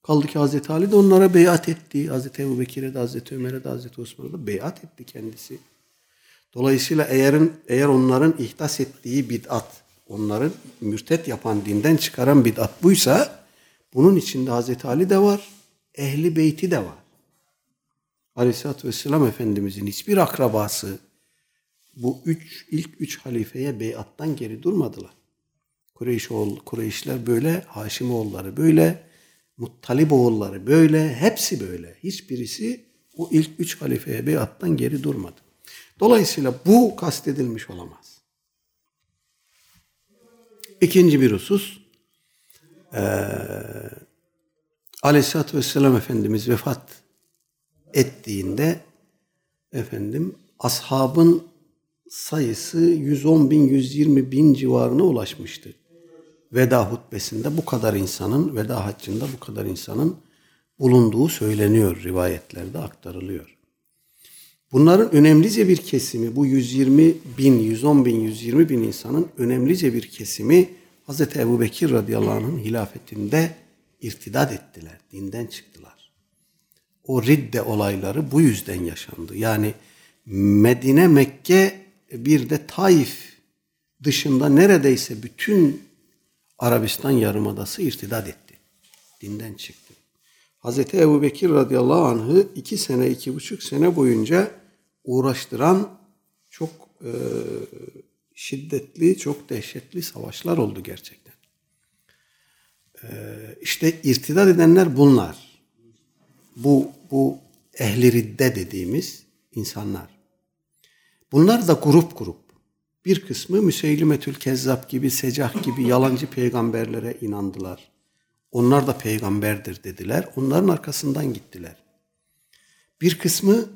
Kaldı ki Hazreti Ali de onlara beyat etti. Hazreti Ebu Bekir'e de, Hazreti Ömer'e de, Hazreti Osman'a da beyat etti kendisi. Dolayısıyla eğerin, eğer onların ihdas ettiği bid'at, onların mürtet yapan, dinden çıkaran bid'at buysa, bunun içinde Hazreti Ali de var, ehli beyti de var. Aleyhisselatü Vesselam Efendimizin hiçbir akrabası bu üç, ilk üç halifeye beyattan geri durmadılar. Kureyş oğul, Kureyşler böyle, Haşimoğulları böyle, Muttalib oğulları böyle, hepsi böyle. Hiçbirisi o ilk üç halifeye beyattan geri durmadı. Dolayısıyla bu kastedilmiş olamaz. İkinci bir husus, ee, Aleyhisselatü Vesselam Efendimiz vefat ettiğinde efendim ashabın sayısı 110 bin, 120 bin civarına ulaşmıştı. Veda hutbesinde bu kadar insanın, veda haccında bu kadar insanın bulunduğu söyleniyor, rivayetlerde aktarılıyor. Bunların önemlice bir kesimi, bu 120 bin, 110 bin, 120 bin insanın önemlice bir kesimi Hz. Ebu Bekir radıyallahu anh'ın hilafetinde irtidat ettiler, dinden çıktılar. O ridde olayları bu yüzden yaşandı. Yani Medine, Mekke bir de Taif dışında neredeyse bütün Arabistan Yarımadası irtidat etti. Dinden çıktı. Hazreti Ebu Bekir radıyallahu anh'ı iki sene, iki buçuk sene boyunca uğraştıran çok e, şiddetli, çok dehşetli savaşlar oldu gerçekten. E, işte irtidat edenler bunlar. Bu, bu ehli ridde dediğimiz insanlar. Bunlar da grup grup. Bir kısmı Müseylimetül Kezzab gibi, Secah gibi yalancı peygamberlere inandılar. Onlar da peygamberdir dediler. Onların arkasından gittiler. Bir kısmı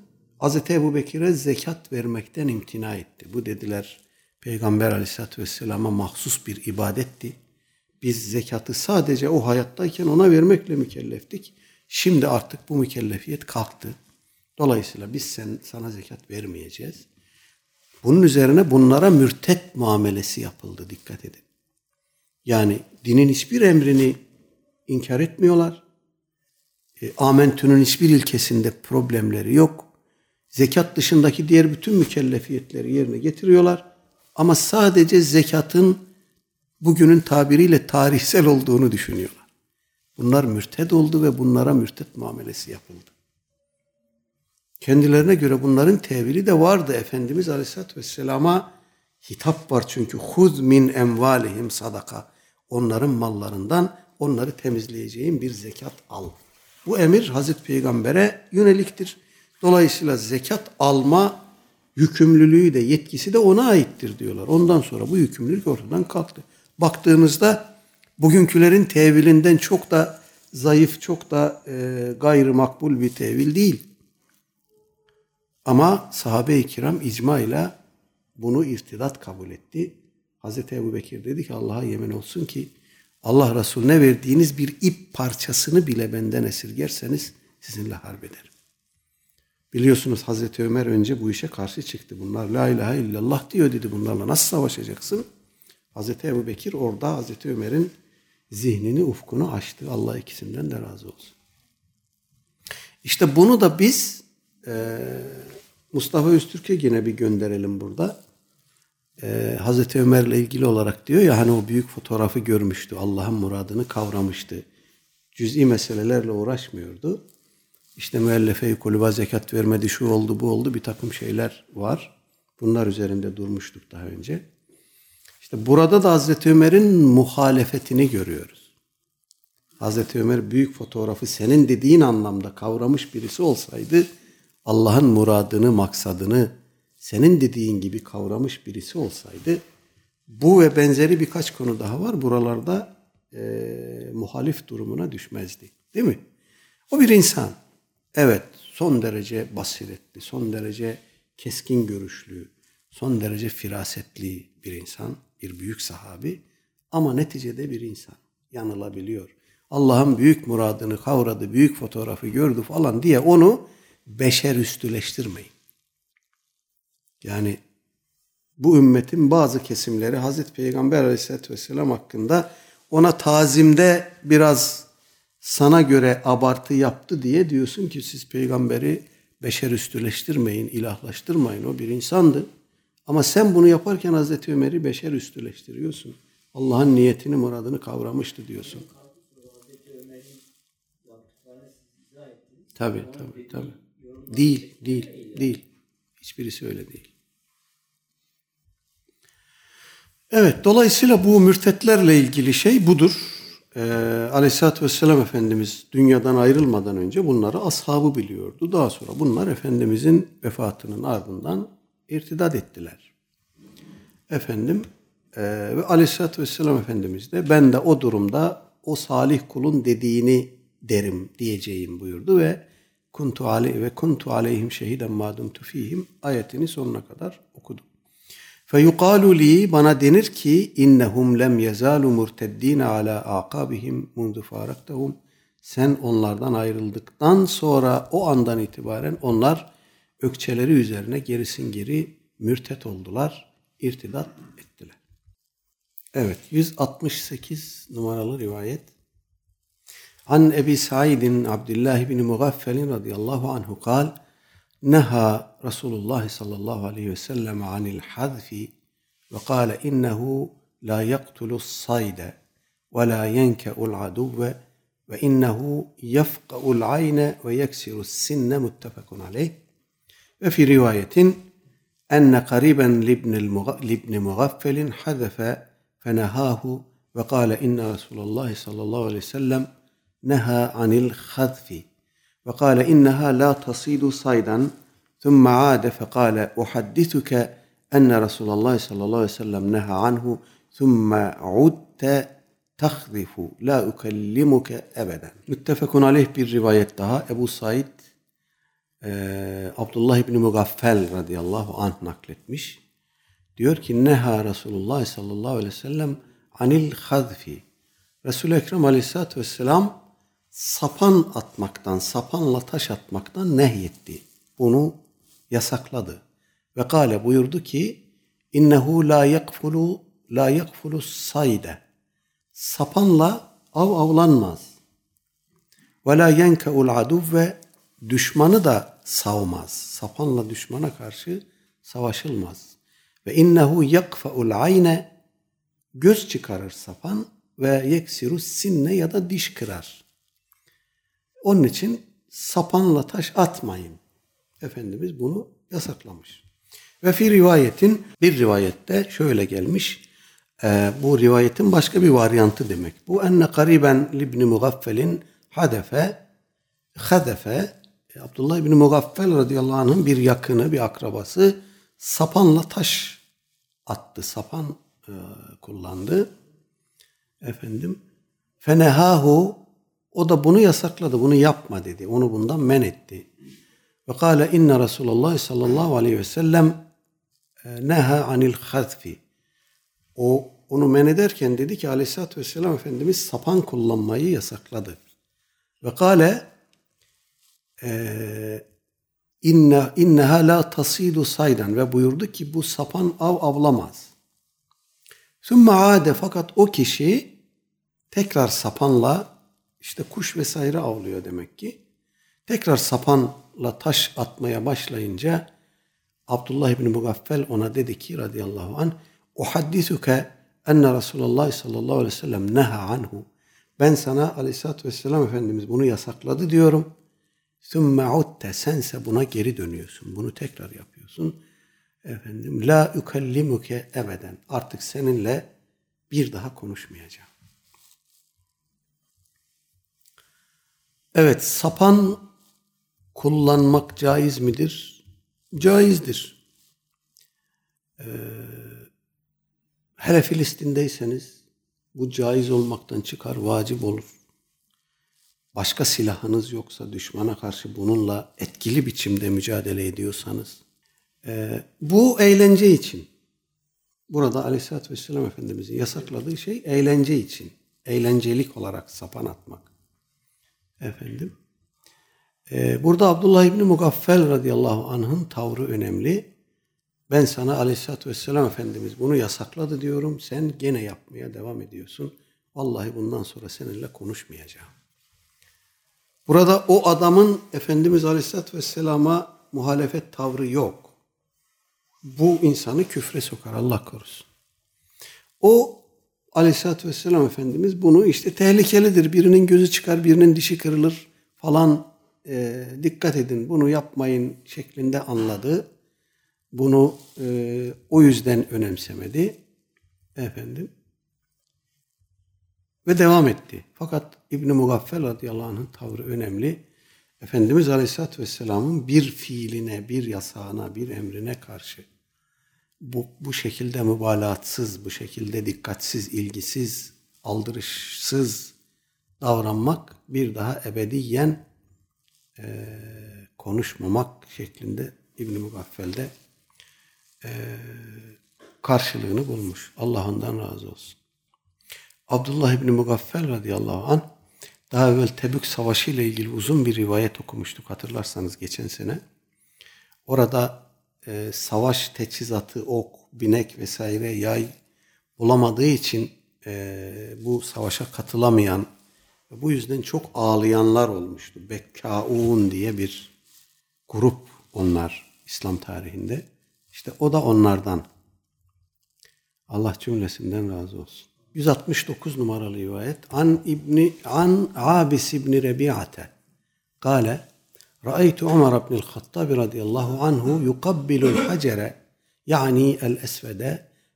Hz. Ebu Bekir'e zekat vermekten imtina etti. Bu dediler Peygamber aleyhissalatü vesselama mahsus bir ibadetti. Biz zekatı sadece o hayattayken ona vermekle mükelleftik. Şimdi artık bu mükellefiyet kalktı. Dolayısıyla biz sen, sana zekat vermeyeceğiz. Bunun üzerine bunlara mürtet muamelesi yapıldı. Dikkat edin. Yani dinin hiçbir emrini inkar etmiyorlar. E, amentünün hiçbir ilkesinde problemleri yok. Zekat dışındaki diğer bütün mükellefiyetleri yerine getiriyorlar. Ama sadece zekatın bugünün tabiriyle tarihsel olduğunu düşünüyorlar. Bunlar mürted oldu ve bunlara mürted muamelesi yapıldı. Kendilerine göre bunların tevili de vardı. Efendimiz Aleyhisselatü Vesselam'a hitap var çünkü huz min emvalihim sadaka. Onların mallarından onları temizleyeceğin bir zekat al. Bu emir Hazreti Peygamber'e yöneliktir. Dolayısıyla zekat alma yükümlülüğü de yetkisi de ona aittir diyorlar. Ondan sonra bu yükümlülük ortadan kalktı. Baktığınızda bugünkülerin tevilinden çok da zayıf, çok da e, gayrı makbul bir tevil değil. Ama sahabe-i kiram icma ile bunu irtidat kabul etti. Hazreti Ebu Bekir dedi ki Allah'a yemin olsun ki Allah Resulüne verdiğiniz bir ip parçasını bile benden esirgerseniz sizinle harp ederim. Biliyorsunuz Hazreti Ömer önce bu işe karşı çıktı. Bunlar la ilahe illallah diyor dedi. Bunlarla nasıl savaşacaksın? Hazreti Ebu Bekir orada Hazreti Ömer'in zihnini, ufkunu açtı. Allah ikisinden de razı olsun. İşte bunu da biz e, Mustafa Öztürk'e yine bir gönderelim burada. E, Hazreti Ömer'le ilgili olarak diyor ya hani o büyük fotoğrafı görmüştü. Allah'ın muradını kavramıştı. Cüz'i meselelerle uğraşmıyordu. İşte müellefe-i kulüba zekat vermedi, şu oldu, bu oldu bir takım şeyler var. Bunlar üzerinde durmuştuk daha önce. İşte burada da Hazreti Ömer'in muhalefetini görüyoruz. Hazreti Ömer büyük fotoğrafı senin dediğin anlamda kavramış birisi olsaydı Allah'ın muradını, maksadını senin dediğin gibi kavramış birisi olsaydı bu ve benzeri birkaç konu daha var. Buralarda e, muhalif durumuna düşmezdi. Değil mi? O bir insan. Evet son derece basiretli, son derece keskin görüşlü, son derece firasetli bir insan, bir büyük sahabi ama neticede bir insan. Yanılabiliyor. Allah'ın büyük muradını kavradı, büyük fotoğrafı gördü falan diye onu beşer üstüleştirmeyin. Yani bu ümmetin bazı kesimleri Hazreti Peygamber Aleyhisselatü Vesselam hakkında ona tazimde biraz sana göre abartı yaptı diye diyorsun ki siz peygamberi beşer üstüleştirmeyin, ilahlaştırmayın. O bir insandı. Ama sen bunu yaparken Hazreti Ömer'i beşer üstüleştiriyorsun. Allah'ın niyetini, muradını kavramıştı diyorsun. Tabi, tabi, tabi. Değil, değil, değil. Hiçbirisi öyle değil. Evet, dolayısıyla bu mürtetlerle ilgili şey budur. Ee, Aleyhisselatü Vesselam Efendimiz dünyadan ayrılmadan önce bunları ashabı biliyordu. Daha sonra bunlar Efendimizin vefatının ardından irtidat ettiler. Efendim e, ve Aleyhisselatü Vesselam Efendimiz de ben de o durumda o salih kulun dediğini derim diyeceğim buyurdu ve kuntu aleyh ve kuntu aleyhim şehiden ma dumtu fihim ayetini sonuna kadar okudum. Fe yuqalu li bana denir ki innehum lem yezalu murteddin ala aqabihim mundu faraktahum sen onlardan ayrıldıktan sonra o andan itibaren onlar ökçeleri üzerine gerisin geri mürtet oldular, irtidat ettiler. Evet 168 numaralı rivayet. An Ebi Said'in Abdullah bin Mugaffelin radıyallahu anhu kal Neha Resulullah sallallahu aleyhi ve sellem anil hadfi ve kâle innehu la yaktulu sayde ve la yenke'ul aduvve ve innehu yefka'ul ayne ve yeksiru sinne muttefakun aleyh. وفي رواية أن قريبا لابن, المغ... لابن مغفل حذف فنهاه وقال إن رسول الله صلى الله عليه وسلم نهى عن الخذف وقال إنها لا تصيد صيدا ثم عاد فقال أحدثك أن رسول الله صلى الله عليه وسلم نهى عنه ثم عدت تخذف لا أكلمك أبدا. متفق عليه في رواية أبو سعيد e, Abdullah İbni Mugaffel radıyallahu anh nakletmiş. Diyor ki Neha Resulullah sallallahu aleyhi ve sellem anil hazfi. Resul-i Ekrem aleyhissalatü vesselam sapan atmaktan, sapanla taş atmaktan nehyetti. Bunu yasakladı. Ve kale buyurdu ki innehu la yakfulu la yakfulu sayde. Sapanla av avlanmaz. Ve la yenkeul ve düşmanı da savmaz. Sapanla düşmana karşı savaşılmaz. Ve innehu yakfa'ul ayne göz çıkarır sapan ve yeksiru sinne ya da diş kırar. Onun için sapanla taş atmayın. Efendimiz bunu yasaklamış. Ve fi rivayetin bir rivayette şöyle gelmiş. E, bu rivayetin başka bir varyantı demek. Bu enne kariben libni mugaffelin hadefe hadefe Abdullah ibn Mugaffel radıyallahu anh'ın bir yakını, bir akrabası sapanla taş attı. Sapan e, kullandı. Efendim fenehahu o da bunu yasakladı. Bunu yapma dedi. Onu bundan men etti. Ve kâle inne Resulullah sallallahu aleyhi ve sellem e, neha anil hazfi. O onu men ederken dedi ki aleyhissalatü vesselam Efendimiz sapan kullanmayı yasakladı. Ve kâle inne inneha la tasidu saydan ve buyurdu ki bu sapan av avlamaz. Sümme ade fakat o kişi tekrar sapanla işte kuş vesaire avlıyor demek ki. Tekrar sapanla taş atmaya başlayınca Abdullah İbni Mugaffel ona dedi ki radıyallahu anh Uhaddisuke enne Resulullah sallallahu aleyhi ve sellem neha anhu. Ben sana aleyhissalatü vesselam Efendimiz bunu yasakladı diyorum. Sümme udte sense buna geri dönüyorsun. Bunu tekrar yapıyorsun. Efendim la ükellimuke ebeden. Artık seninle bir daha konuşmayacağım. Evet sapan kullanmak caiz midir? Caizdir. Ee, hele Filistin'deyseniz bu caiz olmaktan çıkar, vacip olur. Başka silahınız yoksa düşmana karşı bununla etkili biçimde mücadele ediyorsanız e, bu eğlence için. Burada Aleyhisselatü Vesselam Efendimizin yasakladığı şey eğlence için. Eğlencelik olarak sapan atmak. Efendim. Ee, burada Abdullah İbni Mugaffel radıyallahu anh'ın tavrı önemli. Ben sana aleyhissalatü vesselam Efendimiz bunu yasakladı diyorum. Sen gene yapmaya devam ediyorsun. Vallahi bundan sonra seninle konuşmayacağım. Burada o adamın Efendimiz aleyhissalatü vesselama muhalefet tavrı yok. Bu insanı küfre sokar Allah korusun. O aleyhissalatü vesselam Efendimiz bunu işte tehlikelidir. Birinin gözü çıkar, birinin dişi kırılır falan e, dikkat edin bunu yapmayın şeklinde anladı. Bunu e, o yüzden önemsemedi. Efendim. Ve devam etti. Fakat İbn-i Mugaffel radıyallahu anh'ın tavrı önemli. Efendimiz Aleyhisselatü Vesselam'ın bir fiiline, bir yasağına, bir emrine karşı bu, bu şekilde mübalağatsız, bu şekilde dikkatsiz, ilgisiz, aldırışsız davranmak bir daha ebediyen e, konuşmamak şeklinde İbn-i Mugaffel'de e, karşılığını bulmuş. Allah ondan razı olsun. Abdullah İbni Mugaffel radıyallahu anh daha evvel Tebük Savaşı ile ilgili uzun bir rivayet okumuştuk hatırlarsanız geçen sene. Orada e, savaş teçhizatı, ok, binek vesaire yay bulamadığı için e, bu savaşa katılamayan bu yüzden çok ağlayanlar olmuştu. Bekkaun diye bir grup onlar İslam tarihinde. İşte o da onlardan. Allah cümlesinden razı olsun. 169 numaralı rivayet. An İbni An Abis İbni Rebi'ate. Kale رأيت عمر بن الخطاب رضي الله عنه يقبل الحجر يعني الأسود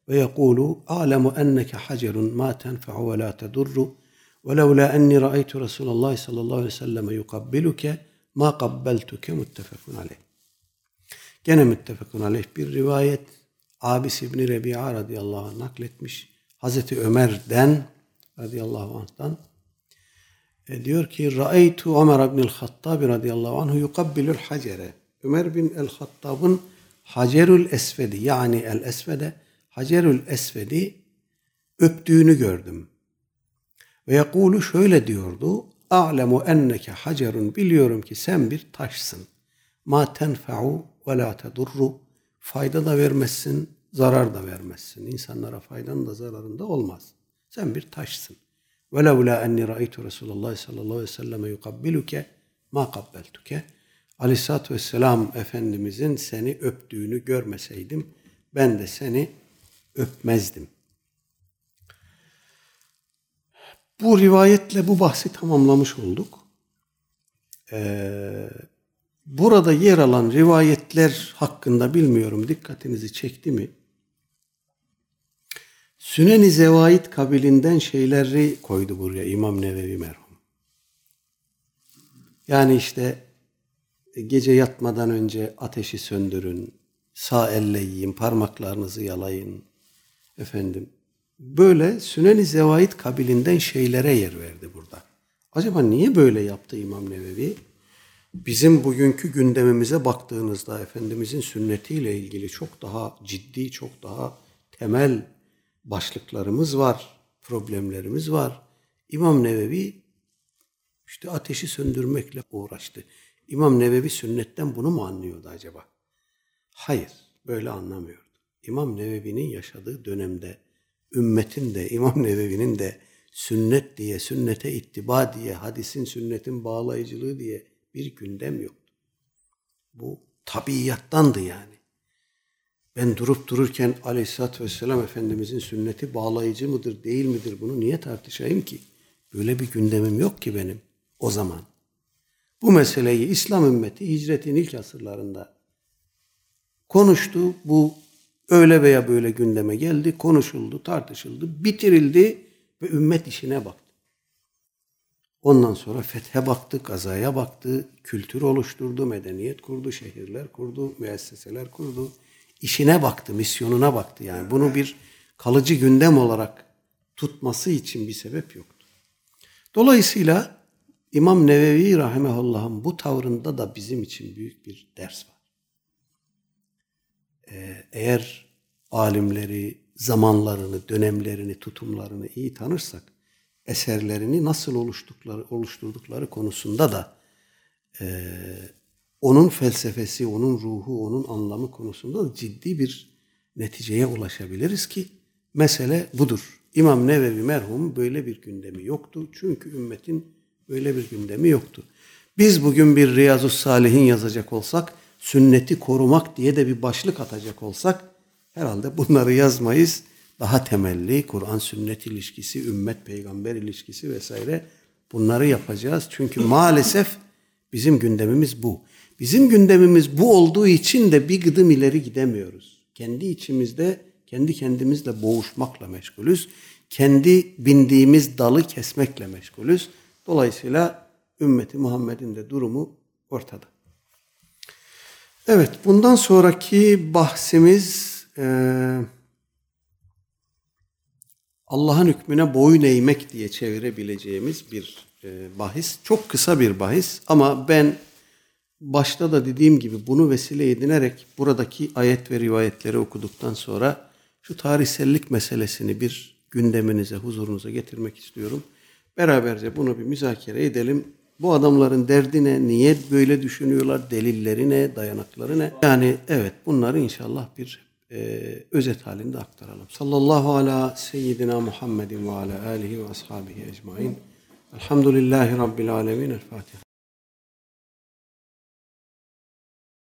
ويقول أعلم أنك حجر ما تنفع ولا تضر ولولا أني رأيت رسول الله صلى الله عليه وسلم يقبلك ما قبلتك متفق عليه Gene müttefekun aleyh bir rivayet Abis İbni Rebi'a radıyallahu anh nakletmiş. Hazreti Ömer'den radıyallahu anh'tan E, diyor ki Ra'eytu Ömer ibn el-Hattab radıyallahu anhu yukabbilul hacere. Ömer bin el-Hattab'ın Hacerül Esvedi yani el Esvede Hacerül Esvedi öptüğünü gördüm. Ve yakulu şöyle diyordu. A'lemu enneke hacerun biliyorum ki sen bir taşsın. Ma tenfa'u ve la tedurru. Fayda da vermezsin, zarar da vermezsin. İnsanlara faydan da zararın da olmaz. Sen bir taşsın. Ve levla enni ra'aytu Resulullah sallallahu aleyhi ve selleme yukabbiluke ma kabbeltuke. Aleyhisselatü Vesselam Efendimizin seni öptüğünü görmeseydim ben de seni öpmezdim. Bu rivayetle bu bahsi tamamlamış olduk. Ee, burada yer alan rivayetler hakkında bilmiyorum dikkatinizi çekti mi? Sünen-i Zevait kabilinden şeyleri koydu buraya İmam Nevevi merhum. Yani işte gece yatmadan önce ateşi söndürün, sağ elle yiyin, parmaklarınızı yalayın. Efendim, böyle Sünen-i Zevait kabilinden şeylere yer verdi burada. Acaba niye böyle yaptı İmam Nevevi? Bizim bugünkü gündemimize baktığınızda Efendimizin sünnetiyle ilgili çok daha ciddi, çok daha temel başlıklarımız var, problemlerimiz var. İmam Nevevi işte ateşi söndürmekle uğraştı. İmam Nevevi sünnetten bunu mu anlıyordu acaba? Hayır, böyle anlamıyordu. İmam Nevevi'nin yaşadığı dönemde ümmetin de <laughs> İmam Nevevi'nin de sünnet diye, sünnete ittiba diye, hadisin sünnetin bağlayıcılığı diye bir gündem yoktu. Bu tabiiyattandı yani. Ben durup dururken aleyhissalatü vesselam Efendimizin sünneti bağlayıcı mıdır değil midir bunu niye tartışayım ki? Böyle bir gündemim yok ki benim o zaman. Bu meseleyi İslam ümmeti hicretin ilk asırlarında konuştu. Bu öyle veya böyle gündeme geldi, konuşuldu, tartışıldı, bitirildi ve ümmet işine baktı. Ondan sonra fethe baktı, gazaya baktı, kültür oluşturdu, medeniyet kurdu, şehirler kurdu, müesseseler kurdu. İşine baktı, misyonuna baktı. Yani bunu bir kalıcı gündem olarak tutması için bir sebep yoktu. Dolayısıyla İmam Nevevi Rahimahullah'ın bu tavrında da bizim için büyük bir ders var. Ee, eğer alimleri, zamanlarını, dönemlerini, tutumlarını iyi tanırsak, eserlerini nasıl oluşturdukları, oluşturdukları konusunda da e, onun felsefesi, onun ruhu, onun anlamı konusunda da ciddi bir neticeye ulaşabiliriz ki mesele budur. İmam Nevevi merhum böyle bir gündemi yoktu. Çünkü ümmetin böyle bir gündemi yoktu. Biz bugün bir Riyazu Salihin yazacak olsak, sünneti korumak diye de bir başlık atacak olsak herhalde bunları yazmayız. Daha temelli Kur'an sünnet ilişkisi, ümmet peygamber ilişkisi vesaire bunları yapacağız. Çünkü maalesef bizim gündemimiz bu. Bizim gündemimiz bu olduğu için de bir gıdım ileri gidemiyoruz. Kendi içimizde kendi kendimizle boğuşmakla meşgulüz. Kendi bindiğimiz dalı kesmekle meşgulüz. Dolayısıyla ümmeti Muhammed'in de durumu ortada. Evet, bundan sonraki bahsimiz e, Allah'ın hükmüne boyun eğmek diye çevirebileceğimiz bir e, bahis. Çok kısa bir bahis ama ben başta da dediğim gibi bunu vesile edinerek buradaki ayet ve rivayetleri okuduktan sonra şu tarihsellik meselesini bir gündeminize, huzurunuza getirmek istiyorum. Beraberce bunu bir müzakere edelim. Bu adamların derdi ne, niye böyle düşünüyorlar, delilleri ne, dayanakları ne? Yani evet bunları inşallah bir e, özet halinde aktaralım. Sallallahu ala seyyidina Muhammedin ve ala alihi ve ashabihi ecmain. Elhamdülillahi Rabbil alemin. El Fatiha.